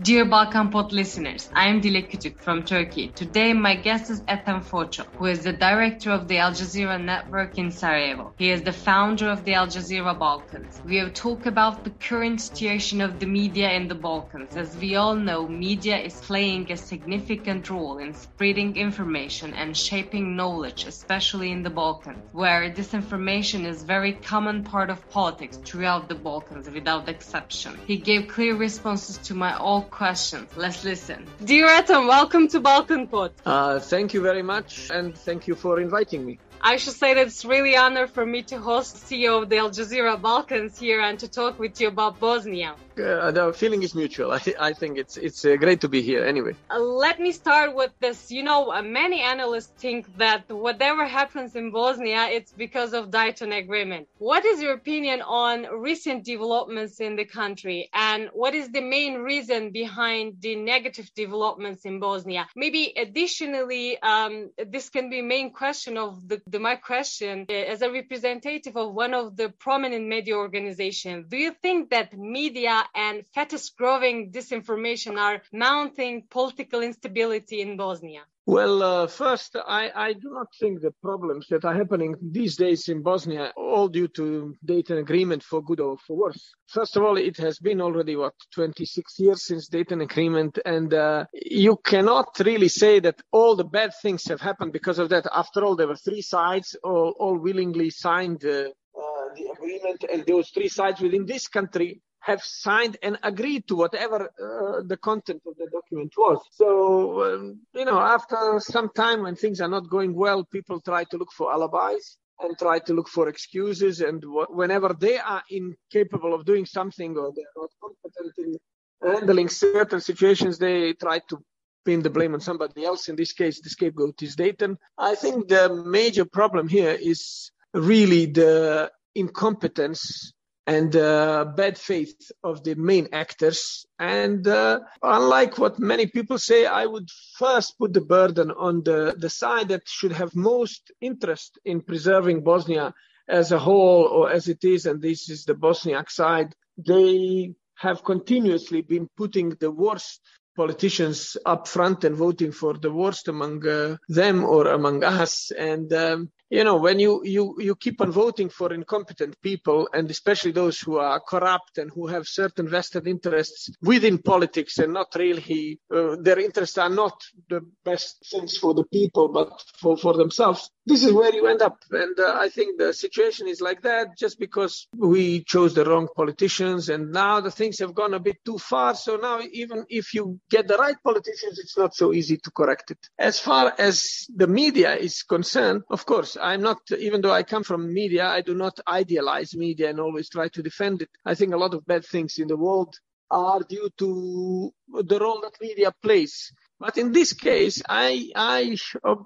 Dear Balkan Pod listeners, I am Dilek Küçük from Turkey. Today my guest is Ethem Foço, who is the director of the Al Jazeera network in Sarajevo. He is the founder of the Al Jazeera Balkans. We have talked about the current situation of the media in the Balkans. As we all know, media is playing a significant role in spreading information and shaping knowledge, especially in the Balkans, where disinformation is very common part of politics throughout the Balkans without exception. He gave clear responses to my all questions. Let's listen. Dear Ethem, welcome to Balkan Pod. Uh, thank you very much, and thank you for inviting me. I should say that it's really honor for me to host CEO of the Al Jazeera Balkans here and to talk with you about Bosnia. Uh, the feeling is mutual. I, I think it's it's uh, great to be here. Anyway, uh, let me start with this. You know, uh, many analysts think that whatever happens in Bosnia, it's because of Dayton Agreement. What is your opinion on recent developments in the country, and what is the main reason behind the negative developments in Bosnia? Maybe additionally, um, this can be main question of the the, my question uh, as a representative of one of the prominent media organizations, do you think that media and fastest growing disinformation are mounting political instability in Bosnia? Well, uh, first, I, I, do not think the problems that are happening these days in Bosnia all due to Dayton Agreement for good or for worse. First of all, it has been already, what, 26 years since Dayton Agreement, and uh, you cannot really say that all the bad things have happened because of that. After all, there were three sides, all, all willingly signed uh, uh the agreement, and those three sides within this country have signed and agreed to whatever uh, the content of the document was. So, um, you know, after some time when things are not going well, people try to look for alibis and try to look for excuses. And wh- whenever they are incapable of doing something or they're not competent in handling certain situations, they try to pin the blame on somebody else. In this case, the scapegoat is Dayton. I think the major problem here is really the incompetence and uh, bad faith of the main actors. And uh, unlike what many people say, I would first put the burden on the, the side that should have most interest in preserving Bosnia as a whole or as it is, and this is the Bosniak side. They have continuously been putting the worst politicians up front and voting for the worst among uh, them or among us. And um, you know, when you, you, you keep on voting for incompetent people, and especially those who are corrupt and who have certain vested interests within politics and not really, uh, their interests are not the best things for the people, but for, for themselves, this is where you end up. And uh, I think the situation is like that just because we chose the wrong politicians and now the things have gone a bit too far. So now even if you get the right politicians, it's not so easy to correct it. As far as the media is concerned, of course, I'm not, even though I come from media, I do not idealize media and always try to defend it. I think a lot of bad things in the world are due to the role that media plays. But in this case, I, I,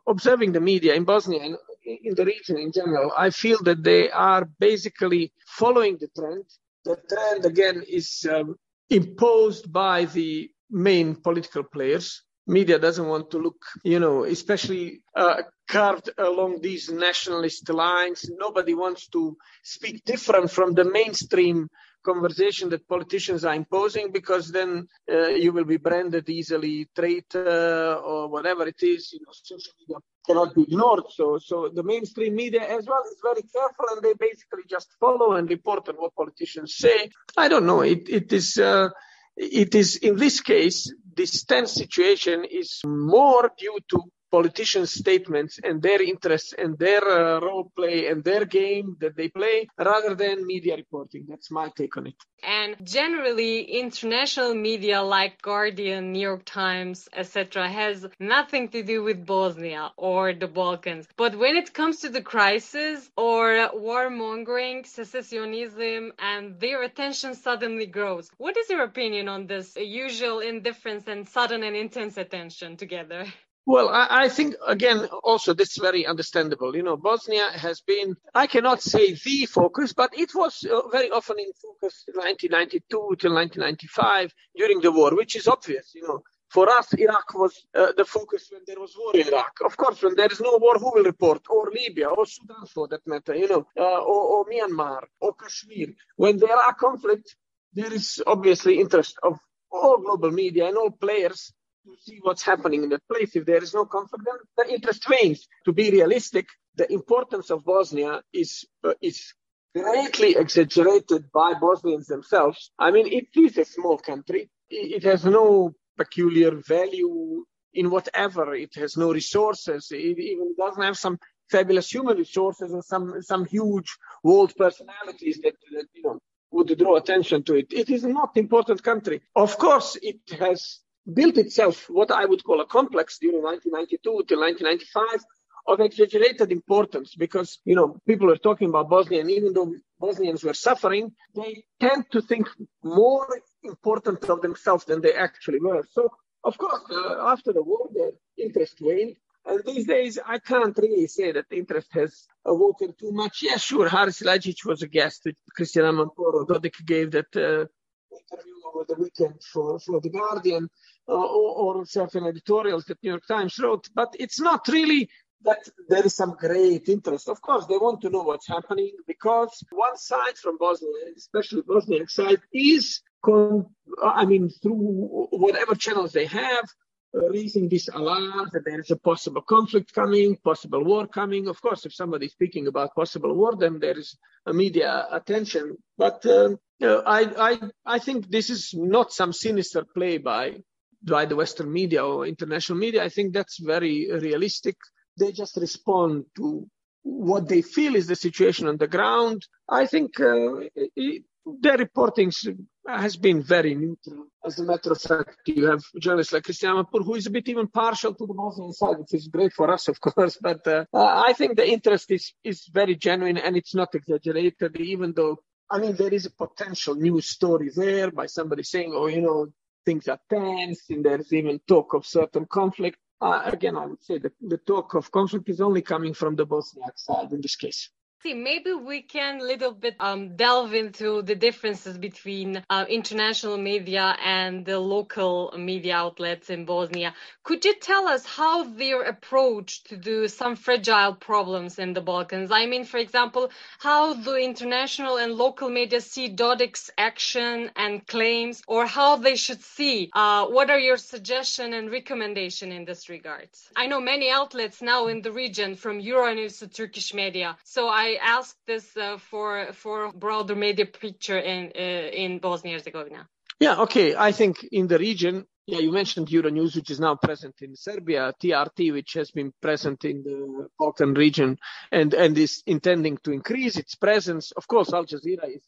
observing the media in Bosnia and in the region in general, I feel that they are basically following the trend. The trend again is um, imposed by the main political players media doesn't want to look, you know, especially uh, carved along these nationalist lines. Nobody wants to speak different from the mainstream conversation that politicians are imposing because then uh, you will be branded easily traitor or whatever it is. You know, social media cannot be ignored. So, so the mainstream media as well is very careful and they basically just follow and report on what politicians say. I don't know. It, it is, uh, it is in this case, this tense situation is more due to politicians' statements and their interests and their uh, role play and their game that they play rather than media reporting. That's my take on it. And generally, international media like Guardian, New York Times, etc., has nothing to do with Bosnia or the Balkans. But when it comes to the crisis or warmongering, secessionism, and their attention suddenly grows. What is your opinion on this usual indifference and sudden and intense attention together? Well, I, I, think again, also this is very understandable. You know, Bosnia has been, I cannot say the focus, but it was uh, very often in focus 1992 till 1995 during the war, which is obvious. You know, for us, Iraq was uh, the focus when there was war in Iraq. Of course, when there is no war, who will report? Or Libya, or Sudan for that matter, you know, uh, or, or Myanmar, or Kashmir. When there are conflicts, there is obviously interest of all global media and all players to see what's happening in that place. If there is no conflict, then the interest wanes. To be realistic, the importance of Bosnia is uh, is greatly exaggerated by Bosnians themselves. I mean, it is a small country. It has no peculiar value in whatever. It has no resources. It even doesn't have some fabulous human resources and some some huge world personalities that, that you know would draw attention to it. It is not important country. Of course, it has built itself what I would call a complex during 1992 to 1995 of exaggerated importance because, you know, people are talking about Bosnia and even though Bosnians were suffering, they tend to think more important of themselves than they actually were. So, of course, uh, after the war, the interest waned. And these days, I can't really say that interest has awoken too much. Yeah, sure, Haris Silajdžić was a guest Christiane Amanpour. Dodik gave that uh, interview over the weekend for, for The Guardian or, or certain editorials that New York Times wrote. But it's not really that there is some great interest. Of course, they want to know what's happening because one side from Bosnia, especially Bosnian side, is, con- I mean, through whatever channels they have, raising this alarm that there is a possible conflict coming, possible war coming. Of course, if somebody is speaking about possible war, then there is a media attention. But um, I, I, I think this is not some sinister play by by the Western media or international media. I think that's very realistic. They just respond to what they feel is the situation on the ground. I think uh, it, their reporting has been very neutral. As a matter of fact, you have journalists like Christiane Amanpour, who is a bit even partial to the Bosnian side, which is great for us, of course. But uh, I think the interest is, is very genuine and it's not exaggerated, even though, I mean, there is a potential news story there by somebody saying, oh, you know, things are tense and there's even talk of certain conflict. Uh, again, I would say that the talk of conflict is only coming from the Bosniak side in this case maybe we can a little bit um, delve into the differences between uh, international media and the local media outlets in Bosnia. Could you tell us how their approach to do some fragile problems in the Balkans? I mean, for example, how the international and local media see Dodik's action and claims, or how they should see. Uh, what are your suggestion and recommendation in this regard? I know many outlets now in the region, from Euronews to Turkish media. So I I asked this uh, for for broader media picture in uh, in Bosnia and Herzegovina. Yeah, okay. I think in the region, yeah, you mentioned Euronews, which is now present in Serbia, TRT, which has been present in the Balkan region and, and is intending to increase its presence. Of course, Al Jazeera is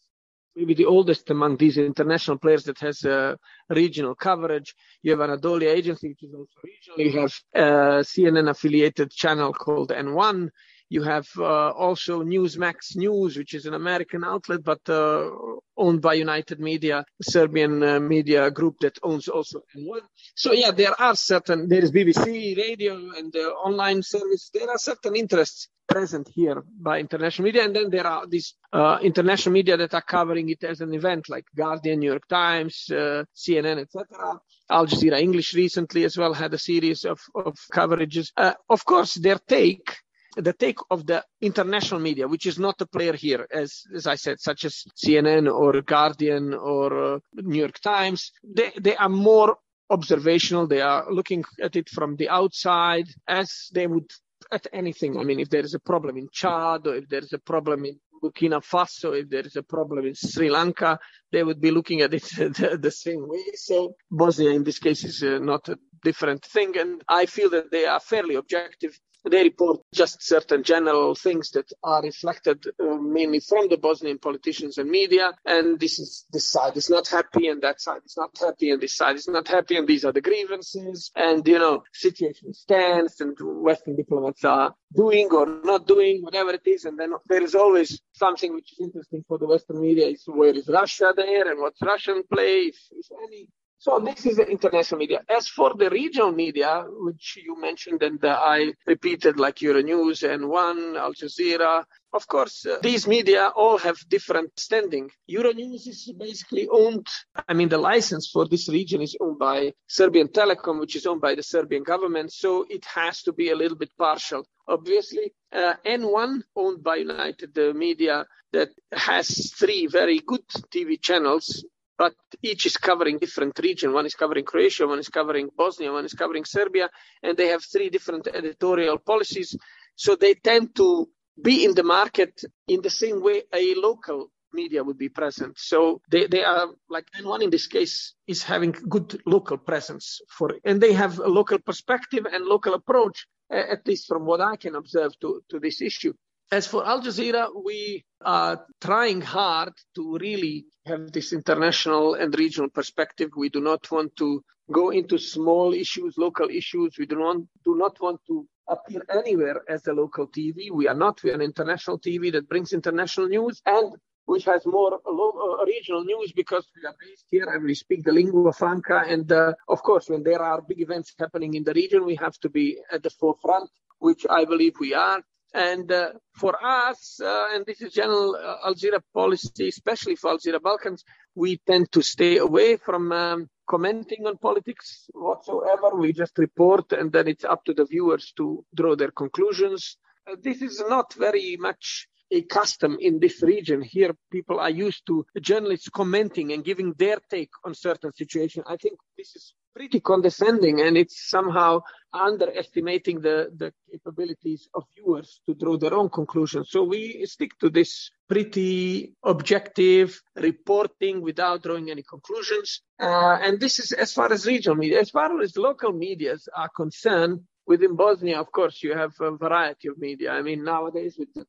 maybe the oldest among these international players that has uh, regional coverage. You have Anatolia Agency, which is also regional. You have a CNN affiliated channel called N1. You have uh, also Newsmax News, which is an American outlet, but uh, owned by United Media, Serbian uh, media group that owns also N1. So yeah, there are certain, there is BBC radio and the online service. There are certain interests present here by international media. And then there are these uh, international media that are covering it as an event like Guardian, New York Times, uh, CNN, etc. Al Jazeera English recently as well had a series of, of coverages. Uh, of course, their take the take of the international media, which is not a player here, as, as I said, such as CNN or Guardian or uh, New York Times, they, they are more observational. They are looking at it from the outside as they would at anything. I mean, if there is a problem in Chad or if there is a problem in Burkina Faso, if there is a problem in Sri Lanka, they would be looking at it the, the same way. So Bosnia, in this case, is uh, not a different thing. And I feel that they are fairly objective they report just certain general things that are reflected uh, mainly from the Bosnian politicians and media. And this is this side is not happy, and that side is not happy, and this side is not happy, and these are the grievances. And you know, situation stands, and Western diplomats are doing or not doing whatever it is. And then there is always something which is interesting for the Western media: is where is Russia there, and what's Russian play, if, if any. So this is the international media. As for the regional media, which you mentioned and uh, I repeated, like Euronews N1, Al Jazeera, of course, uh, these media all have different standing. Euronews is basically owned, I mean, the license for this region is owned by Serbian Telecom, which is owned by the Serbian government. So it has to be a little bit partial. Obviously, uh, N1 owned by United Media that has three very good TV channels but each is covering different region. One is covering Croatia, one is covering Bosnia, one is covering Serbia, and they have three different editorial policies. So they tend to be in the market in the same way a local media would be present. So they, they are like N1 in this case is having good local presence for and they have a local perspective and local approach, at least from what I can observe to, to this issue. As for Al Jazeera, we are trying hard to really have this international and regional perspective. We do not want to go into small issues, local issues. We do not, do not want to appear anywhere as a local TV. We are not. We are an international TV that brings international news and which has more uh, regional news because we are based here and we speak the lingua franca. And uh, of course, when there are big events happening in the region, we have to be at the forefront, which I believe we are. And uh, for us, uh, and this is general uh, Al Jazeera policy, especially for Al Jazeera Balkans, we tend to stay away from um, commenting on politics whatsoever. We just report, and then it's up to the viewers to draw their conclusions. Uh, this is not very much a custom in this region. Here, people are used to journalists commenting and giving their take on certain situations. I think this is pretty condescending and it's somehow underestimating the, the capabilities of viewers to draw their own conclusions. So we stick to this pretty objective reporting without drawing any conclusions. Uh, and this is as far as regional media. As far as local medias are concerned, within Bosnia, of course, you have a variety of media. I mean, nowadays with the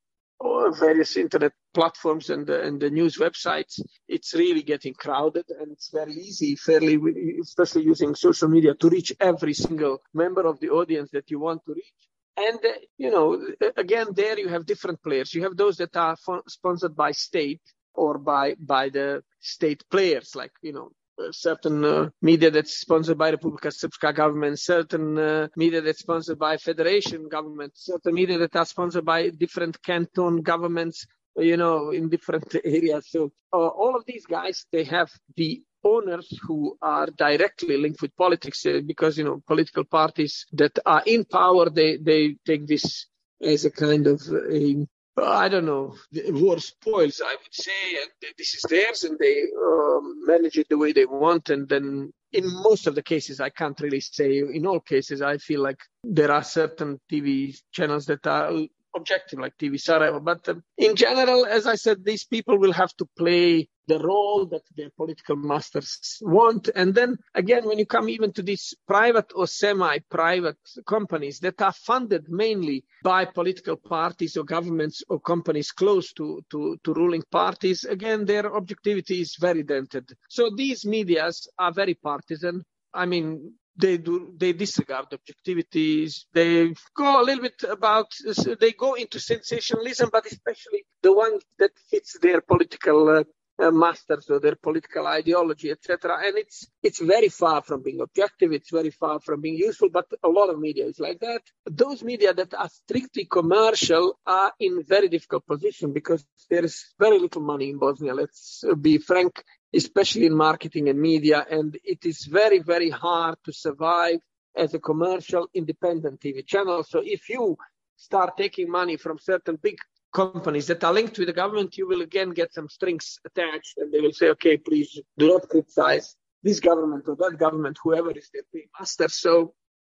various internet platforms and the, and the news websites, it's really getting crowded and it's very easy, fairly, especially using social media to reach every single member of the audience that you want to reach. And, uh, you know, again, there you have different players. You have those that are sponsored by state or by, by the state players, like, you know, certain uh, media that's sponsored by the Republika Srpska government, certain uh, media that's sponsored by federation government, certain media that are sponsored by different canton governments, you know, in different areas. So uh, all of these guys, they have the owners who are directly linked with politics uh, because, you know, political parties that are in power, they, they take this as a kind of a I don't know, war spoils, I would say, and this is theirs, and they um, manage it the way they want. And then, in most of the cases, I can't really say. In all cases, I feel like there are certain TV channels that are objective, like TV Sarajevo. But in general, as I said, these people will have to play the role that their political masters want. And then again, when you come even to these private or semi-private companies that are funded mainly by political parties or governments or companies close to, to, to ruling parties, again, their objectivity is very dented. So these medias are very partisan. I mean, they do they disregard objectivities they go a little bit about they go into sensationalism but especially the one that fits their political uh, uh, masters or their political ideology, etc. And it's it's very far from being objective. It's very far from being useful. But a lot of media is like that. Those media that are strictly commercial are in very difficult position because there is very little money in Bosnia. Let's be frank, especially in marketing and media, and it is very very hard to survive as a commercial independent TV channel. So if you start taking money from certain big companies that are linked with the government, you will again get some strings attached and they will say, okay, please do not criticize this government or that government, whoever is their master. So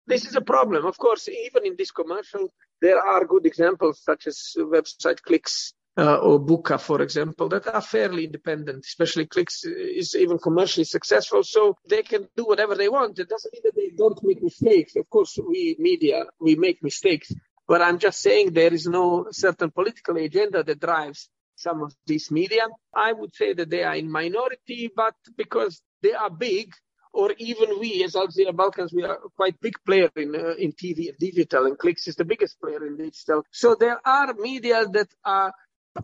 this is a problem. Of course, even in this commercial, there are good examples such as website Klix uh, or Buka, for example, that are fairly independent, especially Klix is even commercially successful. So they can do whatever they want. It doesn't mean that they don't make mistakes. Of course, we media, we make mistakes, but I'm just saying there is no certain political agenda that drives some of these media. I would say that they are in minority, but because they are big, or even we as Al Jazeera Balkans, we are quite big player in uh, in TV and digital, and Klix is the biggest player in digital. So there are media that are,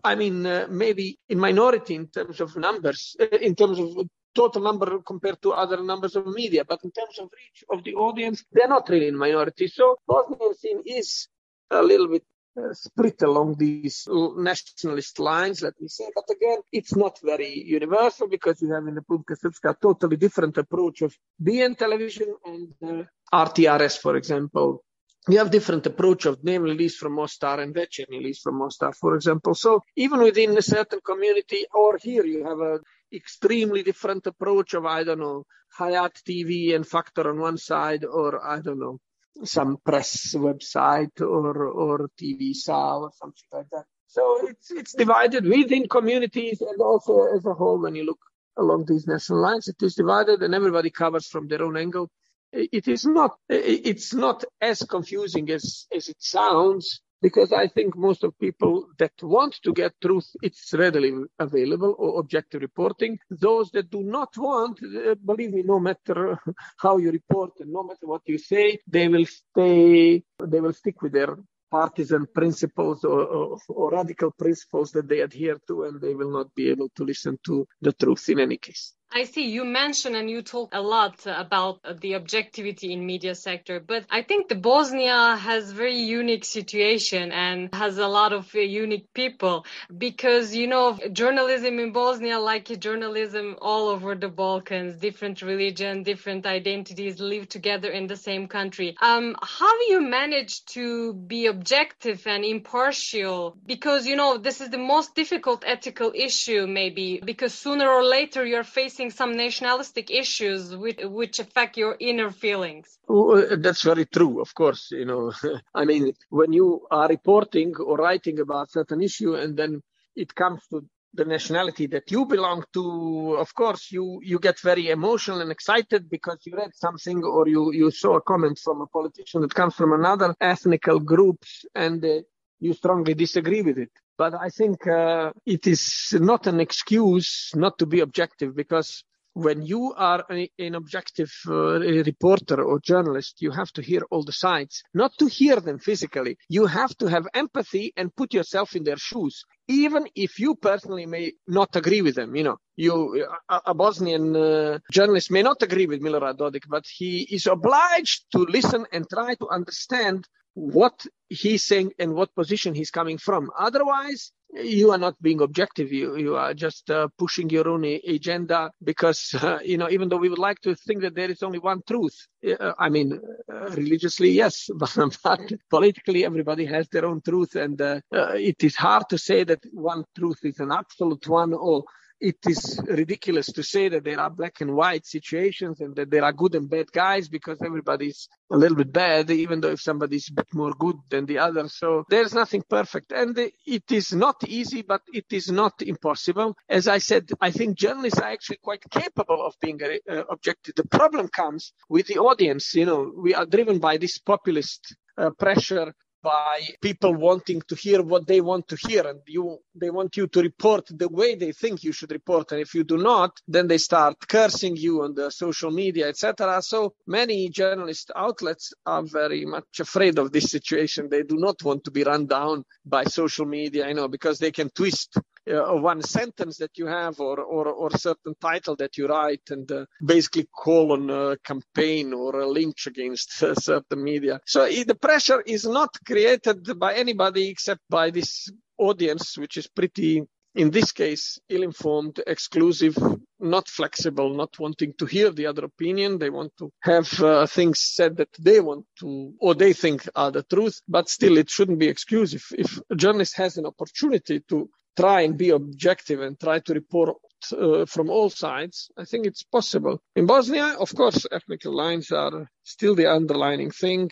I mean, uh, maybe in minority in terms of numbers, uh, in terms of total number compared to other numbers of media, but in terms of reach of the audience, they're not really in minority. So Bosnian scene is a little bit uh, split along these nationalist lines, let me say. But again, it's not very universal because you have in the Republika Srpska a totally different approach of BN television and uh, RTRS, for example. You have different approach of Dnevni list from Mostar and Večernji list from Mostar, for example. So even within a certain community, or here you have a extremely different approach of, I don't know, Hayat TV and Factor on one side, or I don't know, some press website or, or TV Sa or something like that. So it's, it's divided within communities and also as a whole when you look along these national lines, it is divided and everybody covers from their own angle. It is not, it's not as confusing as, as it sounds because I think most of people that want to get truth, it's readily available or objective reporting. Those that do not want, uh, believe me, no matter how you report and no matter what you say, they will stay, they will stick with their partisan principles or, or, or radical principles that they adhere to, and they will not be able to listen to the truth in any case. I see you mention and you talk a lot about the objectivity in media sector, but I think the Bosnia has very unique situation and has a lot of uh, unique people because you know journalism in Bosnia like journalism all over the Balkans, different religion, different identities live together in the same country. Um, how do you manage to be objective and impartial? Because you know this is the most difficult ethical issue maybe because sooner or later you're facing some nationalistic issues which, which affect your inner feelings. Well, that's very true, of course. You know, I mean, when you are reporting or writing about certain issue and then it comes to the nationality that you belong to, of course, you, you get very emotional and excited because you read something or you, you saw a comment from a politician that comes from another ethnical group and uh, you strongly disagree with it. But I think uh, it is not an excuse not to be objective because when you are a, an objective uh, reporter or journalist, you have to hear all the sides, not to hear them physically. You have to have empathy and put yourself in their shoes, even if you personally may not agree with them. You know, you a, a Bosnian uh, journalist may not agree with Milorad Dodik, but he is obliged to listen and try to understand what he's saying and what position he's coming from. Otherwise, you are not being objective. You you are just uh, pushing your own agenda because uh, you know even though we would like to think that there is only one truth. Uh, I mean, uh, religiously yes, but, but, politically everybody has their own truth, and uh, uh, it is hard to say that one truth is an absolute one or it is ridiculous to say that there are black and white situations and that there are good and bad guys because everybody's a little bit bad, even though if somebody's a bit more good than the other. So there's nothing perfect. And it is not easy, but it is not impossible. As I said, I think journalists are actually quite capable of being uh, objective. The problem comes with the audience. You know, we are driven by this populist uh, pressure by people wanting to hear what they want to hear and you they want you to report the way they think you should report and if you do not then they start cursing you on the social media etc so many journalist outlets are very much afraid of this situation. They do not want to be run down by social media you know because they can twist uh, one sentence that you have or, or, or certain title that you write and uh, basically call on a campaign or a lynch against uh, certain media. So the pressure is not created by anybody except by this audience, which is pretty in this case, ill-informed, exclusive, not flexible, not wanting to hear the other opinion. They want to have uh, things said that they want to, or they think are the truth, but still it shouldn't be exclusive. If a journalist has an opportunity to try and be objective and try to report uh, from all sides, I think it's possible. In Bosnia, of course, ethnic lines are still the underlining thing.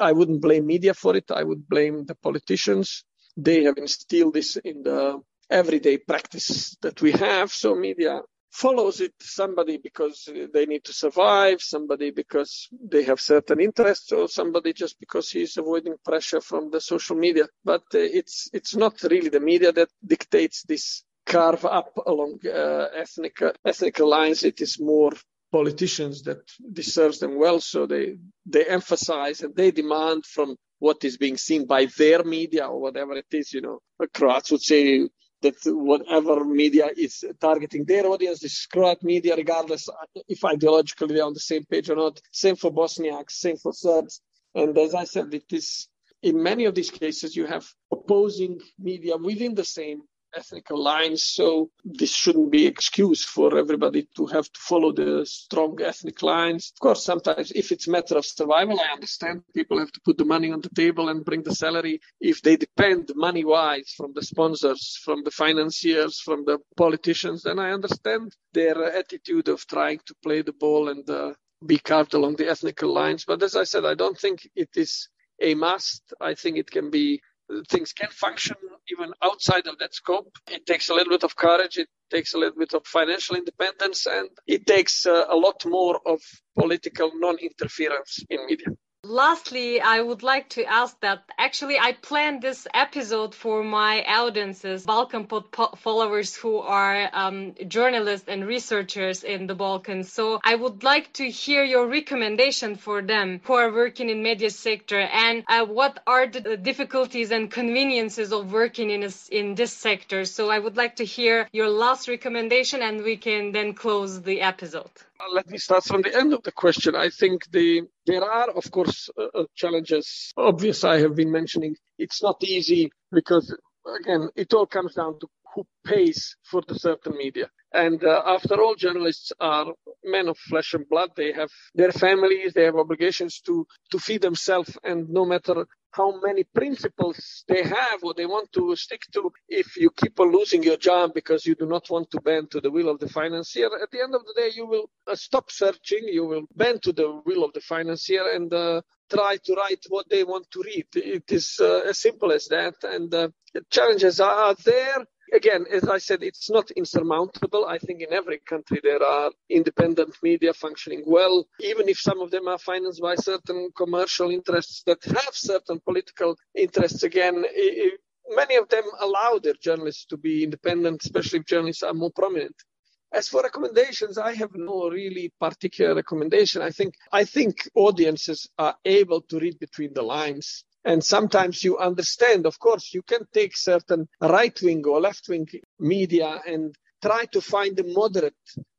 I wouldn't blame media for it. I would blame the politicians. They have instilled this in the everyday practice that we have. So media follows it somebody because they need to survive, somebody because they have certain interests, or somebody just because he's avoiding pressure from the social media. But uh, it's it's not really the media that dictates this carve up along uh, ethnic ethnic lines. It is more politicians that this serves them well, so they they emphasize and they demand from what is being seen by their media or whatever it is. You know, Croats would say that whatever media is targeting their audience, is Croat media, regardless if ideologically they're on the same page or not. Same for Bosniaks, same for Serbs. And as I said, it is in many of these cases you have opposing media within the same ethnic lines. So this shouldn't be excuse for everybody to have to follow the strong ethnic lines. Of course, sometimes if it's a matter of survival, I understand people have to put the money on the table and bring the salary. If they depend money wise from the sponsors, from the financiers, from the politicians, then I understand their attitude of trying to play the ball and uh, be carved along the ethnical lines. But as I said, I don't think it is a must. I think it can be things can function even outside of that scope. It takes a little bit of courage. It takes a little bit of financial independence and it takes uh, a lot more of political non-interference in media. Lastly, I would like to ask that actually I planned this episode for my audiences, Balkan Pod followers who are um, journalists and researchers in the Balkans. So I would like to hear your recommendation for them who are working in media sector and uh, what are the difficulties and conveniences of working in, a, in this sector. So I would like to hear your last recommendation and we can then close the episode. Let me start from the end of the question. I think the there are, of course, uh, uh, challenges. Obvious, I have been mentioning. It's not easy because, again, it all comes down to who pays for the certain media. And uh, after all, journalists are men of flesh and blood. They have their families, they have obligations to, to feed themselves. And no matter how many principles they have or they want to stick to, if you keep on losing your job because you do not want to bend to the will of the financier, at the end of the day, you will uh, stop searching, you will bend to the will of the financier and uh, try to write what they want to read. It is uh, as simple as that. And uh, challenges are there again, as I said, it's not insurmountable. I think in every country there are independent media functioning well, even if some of them are financed by certain commercial interests that have certain political interests. Again, many of them allow their journalists to be independent, especially if journalists are more prominent. As for recommendations, I have no really particular recommendation. I think I think audiences are able to read between the lines and sometimes you understand, of course, you can take certain right wing or left wing media and try to find the moderate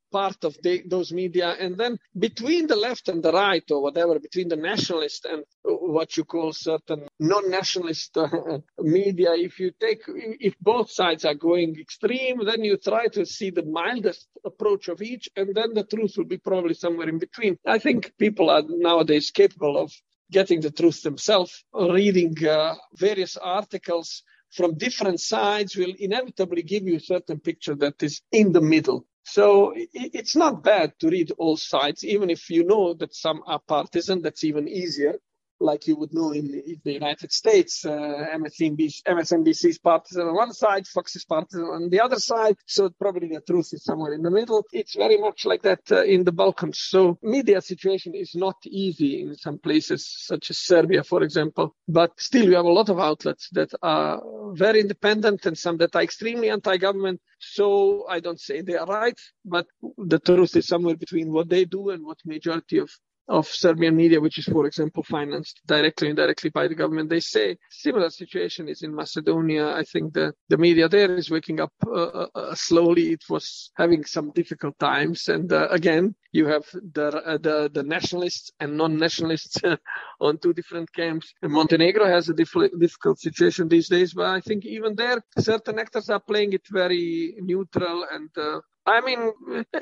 part of the, those media. And then between the left and the right, or whatever, between the nationalist and what you call certain non-nationalist uh, media, if you take, if both sides are going extreme, then you try to see the mildest approach of each, and then the truth will be probably somewhere in between. I think people are nowadays capable of getting the truth themselves, reading uh, various articles from different sides will inevitably give you a certain picture that is in the middle. So it's not bad to read all sides, even if you know that some are partisan, that's even easier like you would know in the, in the United States. Uh, MSNBC, is partisan on one side, Fox is partisan on the other side. So probably the truth is somewhere in the middle. It's very much like that uh, in the Balkans. So media situation is not easy in some places, such as Serbia, for example. But still, we have a lot of outlets that are very independent and some that are extremely anti-government. So I don't say they are right, but the truth is somewhere between what they do and what majority of of Serbian media, which is, for example, financed directly and indirectly by the government. They say similar situation is in Macedonia. I think the, the media there is waking up uh, uh, uh slowly. It was having some difficult times. And uh, again, you have the, uh, the, the nationalists and non-nationalists on two different camps. And Montenegro has a diff- difficult situation these days, but I think even there, certain actors are playing it very neutral and uh, I mean,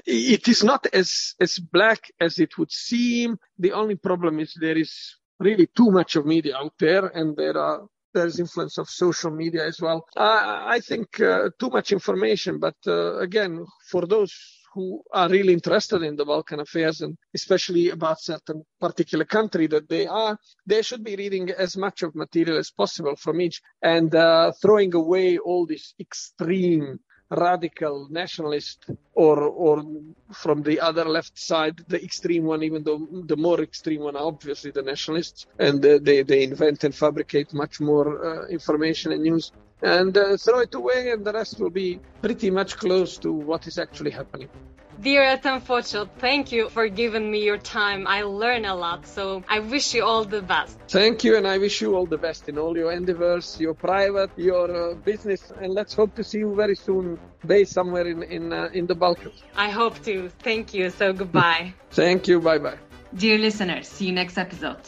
it is not as, as black as it would seem. The only problem is there is really too much of media out there and there are there's influence of social media as well. I think uh, too much information, but uh, again, for those who are really interested in the Balkan affairs and especially about certain particular country that they are, they should be reading as much of material as possible from each and uh, throwing away all this extreme radical nationalist or or from the other left side, the extreme one, even though the more extreme one are obviously the nationalists, and uh, they they invent and fabricate much more uh, information and news and uh, throw it away, and the rest will be pretty much close to what is actually happening. Dear Ethem Foço, thank you for giving me your time. I learn a lot, so I wish you all the best. Thank you, and I wish you all the best in all your endeavors, your private, your uh, business, and let's hope to see you very soon, based somewhere in in uh, in the Balkans. I hope to. Thank you. So goodbye. Thank you. Bye bye. Dear listeners, see you next episode.